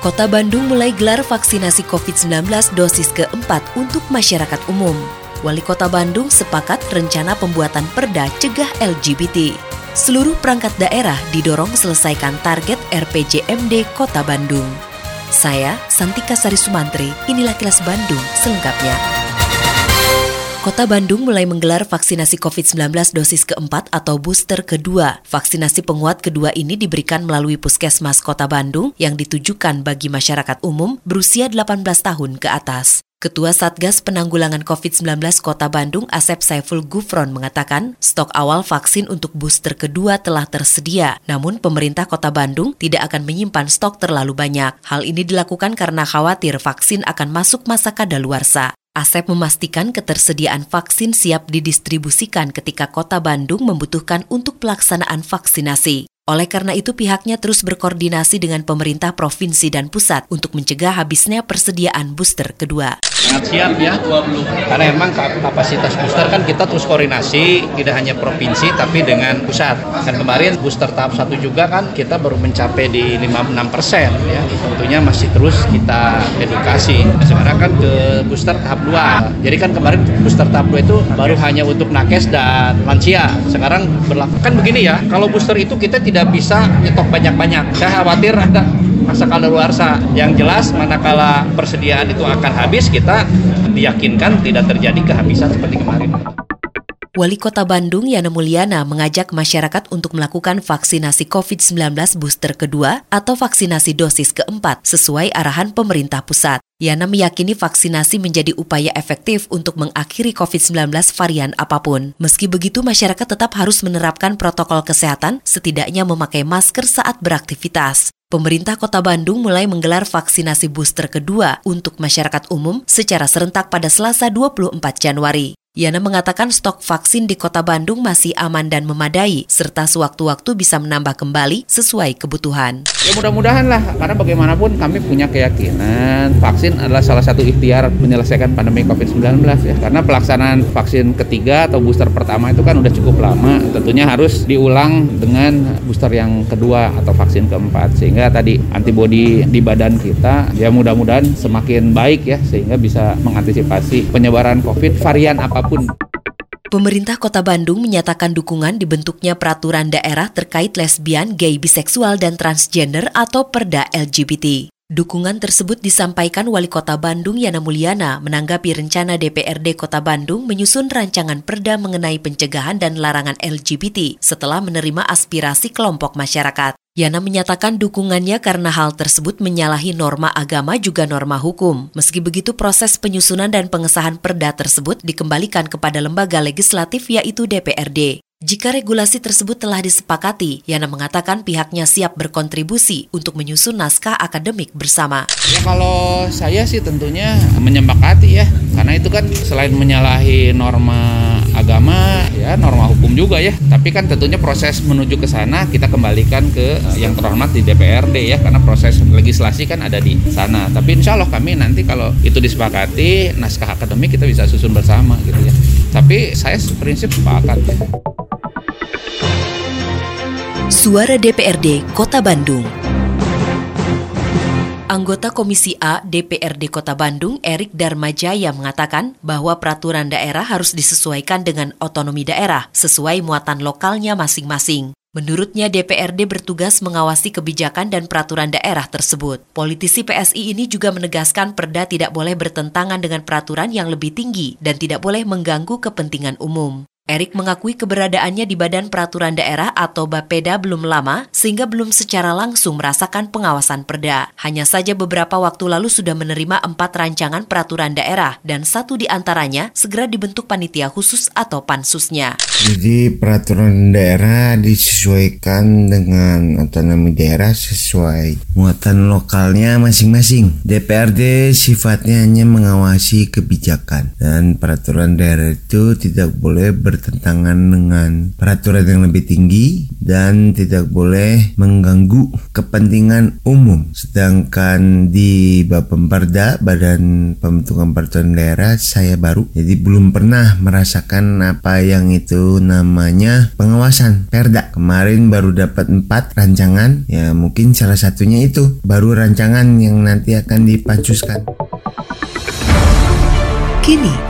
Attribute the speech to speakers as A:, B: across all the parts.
A: Kota Bandung mulai gelar vaksinasi COVID-19 dosis keempat untuk masyarakat umum. Wali Kota Bandung sepakat rencana pembuatan perda cegah LGBT. Seluruh perangkat daerah didorong selesaikan target RPJMD Kota Bandung. Saya, Santika Sari Sumantri, inilah kilas Bandung selengkapnya. Kota Bandung mulai menggelar vaksinasi COVID-19 dosis keempat atau booster kedua. Vaksinasi penguat kedua ini diberikan melalui Puskesmas Kota Bandung yang ditujukan bagi masyarakat umum berusia 18 tahun ke atas. Ketua Satgas Penanggulangan COVID-19 Kota Bandung Asep Saiful Gufron mengatakan stok awal vaksin untuk booster kedua telah tersedia, namun pemerintah Kota Bandung tidak akan menyimpan stok terlalu banyak. Hal ini dilakukan karena khawatir vaksin akan masuk masa kadaluarsa. Asep memastikan ketersediaan vaksin siap didistribusikan ketika kota Bandung membutuhkan untuk pelaksanaan vaksinasi. Oleh karena itu pihaknya terus berkoordinasi dengan pemerintah provinsi dan pusat untuk mencegah habisnya persediaan booster kedua.
B: Sangat siap ya. Karena memang kapasitas booster kan kita terus koordinasi tidak hanya provinsi tapi dengan pusat. Kan kemarin booster tahap satu juga kan kita baru mencapai di 56 persen ya. Tentunya masih terus kita edukasi. Sekarang kan ke booster tahap 2 jadi kan kemarin booster tahap 2 itu baru hanya untuk nakes dan lansia. Sekarang berlaku kan begini ya kalau booster itu kita tidak bisa nyetok banyak-banyak saya khawatir ada masa kadaluarsa. Yang jelas manakala persediaan itu akan habis kita diyakinkan tidak terjadi kehabisan seperti kemarin.
A: Wali Kota Bandung Yana Mulyana mengajak masyarakat untuk melakukan vaksinasi COVID-19 booster kedua atau vaksinasi dosis keempat sesuai arahan pemerintah pusat. Yana meyakini vaksinasi menjadi upaya efektif untuk mengakhiri COVID-19 varian apa pun. Meski begitu, masyarakat tetap harus menerapkan protokol kesehatan, setidaknya memakai masker saat beraktivitas. Pemerintah Kota Bandung mulai menggelar vaksinasi booster kedua untuk masyarakat umum secara serentak pada Selasa 24 Januari. Yana mengatakan stok vaksin di kota Bandung masih aman dan memadai, serta sewaktu-waktu bisa menambah kembali sesuai kebutuhan.
B: Ya mudah-mudahan lah, karena bagaimanapun kami punya keyakinan vaksin adalah salah satu ikhtiar menyelesaikan pandemi COVID-19 ya. Karena pelaksanaan vaksin ketiga atau booster pertama itu kan udah cukup lama, tentunya harus diulang dengan booster yang kedua atau vaksin keempat. Sehingga tadi antibodi di badan kita ya mudah-mudahan semakin baik ya, sehingga bisa mengantisipasi penyebaran COVID varian apa apa pun.
A: Pemerintah Kota Bandung menyatakan dukungan dibentuknya peraturan daerah terkait lesbian, gay, biseksual, dan transgender atau perda LGBT. Dukungan tersebut disampaikan Wali Kota Bandung Yana Mulyana menanggapi rencana DPRD Kota Bandung menyusun rancangan perda mengenai pencegahan dan larangan LGBT setelah menerima aspirasi kelompok masyarakat. Yana menyatakan dukungannya karena hal tersebut menyalahi norma agama juga norma hukum. Meski begitu proses penyusunan dan pengesahan perda tersebut dikembalikan kepada lembaga legislatif yaitu DPRD. Jika regulasi tersebut telah disepakati, Yana mengatakan pihaknya siap berkontribusi untuk menyusun naskah akademik bersama.
B: Ya kalau saya sih tentunya menyepakati ya, karena itu kan selain menyalahi norma agama, ya norma hukum juga ya. Tapi kan tentunya proses menuju ke sana kita kembalikan ke yang terhormat di DPRD ya, karena proses legislasi kan ada di sana. Tapi insya Allah kami nanti kalau itu disepakati, naskah akademik kita bisa susun bersama gitu ya. Tapi saya prinsip sepakat ya.
A: Suara DPRD Kota Bandung. Anggota Komisi A DPRD Kota Bandung, Erik Darmajaya mengatakan bahwa peraturan daerah harus disesuaikan dengan otonomi daerah sesuai muatan lokalnya masing-masing. Menurutnya DPRD bertugas mengawasi kebijakan dan peraturan daerah tersebut. Politisi PSI ini juga menegaskan perda tidak boleh bertentangan dengan peraturan yang lebih tinggi dan tidak boleh mengganggu kepentingan umum. Erik mengakui keberadaannya di Badan Peraturan Daerah atau Bapeda belum lama sehingga belum secara langsung merasakan pengawasan perda. Hanya saja beberapa waktu lalu sudah menerima empat rancangan peraturan daerah dan satu di antaranya segera dibentuk panitia khusus atau pansusnya.
C: Jadi peraturan daerah disesuaikan dengan otonomi daerah sesuai muatan lokalnya masing-masing. DPRD sifatnya hanya mengawasi kebijakan dan peraturan daerah itu tidak boleh ber bertentangan dengan peraturan yang lebih tinggi dan tidak boleh mengganggu kepentingan umum. Sedangkan di Bapemperda, Badan Pembentukan Peraturan Daerah, saya baru. Jadi belum pernah merasakan apa yang itu namanya pengawasan Perda. Kemarin baru dapat empat rancangan, ya mungkin salah satunya itu baru rancangan yang nanti akan dipansuskan.
A: Kini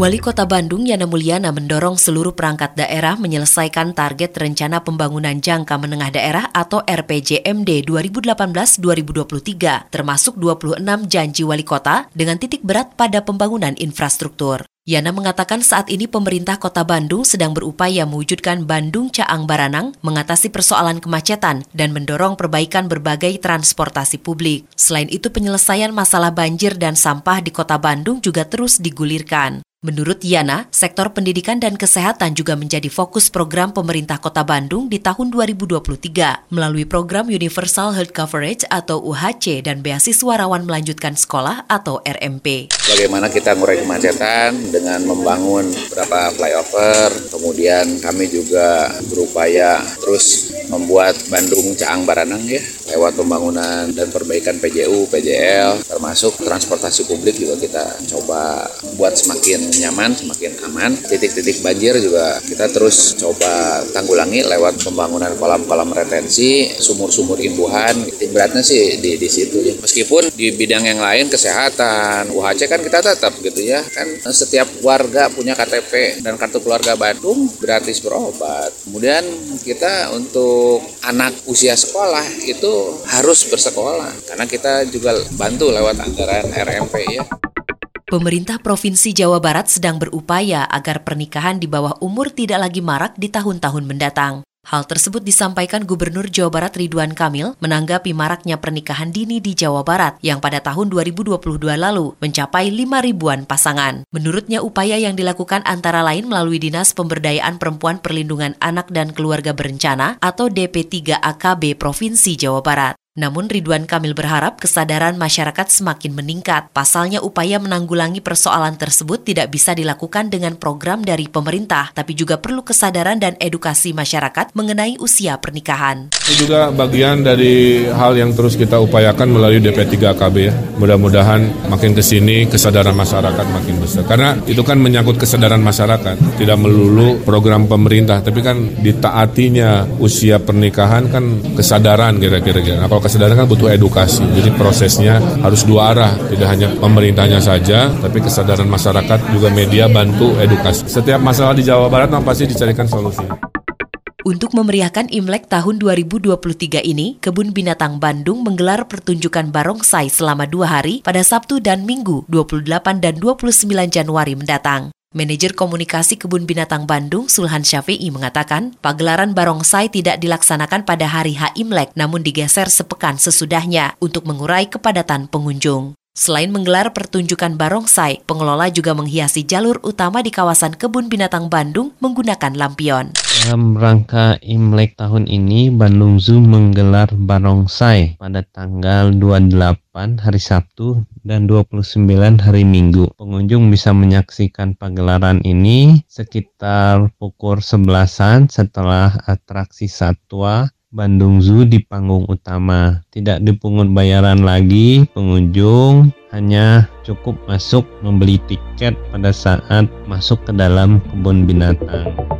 A: Wali Kota Bandung Yana Mulyana mendorong seluruh perangkat daerah menyelesaikan target Rencana Pembangunan Jangka Menengah Daerah atau RPJMD 2018-2023, termasuk 26 janji wali kota dengan titik berat pada pembangunan infrastruktur. Yana mengatakan saat ini pemerintah kota Bandung sedang berupaya mewujudkan Bandung Caang Baranang, mengatasi persoalan kemacetan, dan mendorong perbaikan berbagai transportasi publik. Selain itu penyelesaian masalah banjir dan sampah di kota Bandung juga terus digulirkan. Menurut Yana, sektor pendidikan dan kesehatan juga menjadi fokus program pemerintah Kota Bandung di tahun 2023 melalui program Universal Health Coverage atau UHC dan beasiswa rawan melanjutkan sekolah atau RMP.
B: Bagaimana kita mengurai kemacetan dengan membangun beberapa flyover, kemudian kami juga berupaya terus membuat Bandung Caang Baranang ya lewat pembangunan dan perbaikan PJU, PJL, termasuk transportasi publik juga kita coba buat semakin nyaman, semakin aman. Titik-titik banjir juga kita terus coba tanggulangi lewat pembangunan kolam-kolam retensi, sumur-sumur imbuhan. Beratnya sih di, di situ ya. Meskipun di bidang yang lain kesehatan, UHC kan kita tetap gitu ya. Kan setiap warga punya KTP dan kartu keluarga Bandung gratis berobat. Kemudian kita untuk anak usia sekolah itu harus bersekolah karena kita juga bantu lewat anggaran RMP ya.
A: Pemerintah Provinsi Jawa Barat sedang berupaya agar pernikahan di bawah umur tidak lagi marak di tahun-tahun mendatang. Hal tersebut disampaikan Gubernur Jawa Barat Ridwan Kamil menanggapi maraknya pernikahan dini di Jawa Barat yang pada tahun 2022 lalu mencapai 5 ribuan pasangan. Menurutnya upaya yang dilakukan antara lain melalui Dinas Pemberdayaan Perempuan Perlindungan Anak dan Keluarga Berencana atau DP3AKB Provinsi Jawa Barat. Namun Ridwan Kamil berharap kesadaran masyarakat semakin meningkat. Pasalnya upaya menanggulangi persoalan tersebut tidak bisa dilakukan dengan program dari pemerintah, tapi juga perlu kesadaran dan edukasi masyarakat mengenai usia pernikahan.
D: Itu juga bagian dari hal yang terus kita upayakan melalui DP3KB ya. Mudah-mudahan makin ke sini kesadaran masyarakat makin besar. Karena itu kan menyangkut kesadaran masyarakat, tidak melulu program pemerintah, tapi kan ditaatinya usia pernikahan kan kesadaran kira-kira. Nah, kalau kesadaran kan butuh edukasi. Jadi prosesnya harus dua arah, tidak hanya pemerintahnya saja, tapi kesadaran masyarakat juga media bantu edukasi. Setiap masalah di Jawa Barat pasti dicarikan solusi.
A: Untuk memeriahkan Imlek tahun 2023 ini, Kebun Binatang Bandung menggelar pertunjukan barongsai selama dua hari pada Sabtu dan Minggu 28 dan 29 Januari mendatang. Manajer Komunikasi Kebun Binatang Bandung, Sulhan Syafi'i mengatakan, pagelaran barongsai tidak dilaksanakan pada hari H Imlek, namun digeser sepekan sesudahnya untuk mengurai kepadatan pengunjung. Selain menggelar pertunjukan barongsai, pengelola juga menghiasi jalur utama di kawasan Kebun Binatang Bandung menggunakan lampion.
E: Dalam rangka Imlek tahun ini, Bandung Zoo menggelar barongsai pada tanggal 28 hari Sabtu dan 29 hari Minggu. Pengunjung bisa menyaksikan pagelaran ini sekitar pukul 11-an setelah atraksi satwa Bandung Zoo di panggung utama. Tidak dipungut bayaran lagi, pengunjung hanya cukup masuk membeli tiket pada saat masuk ke dalam kebun binatang.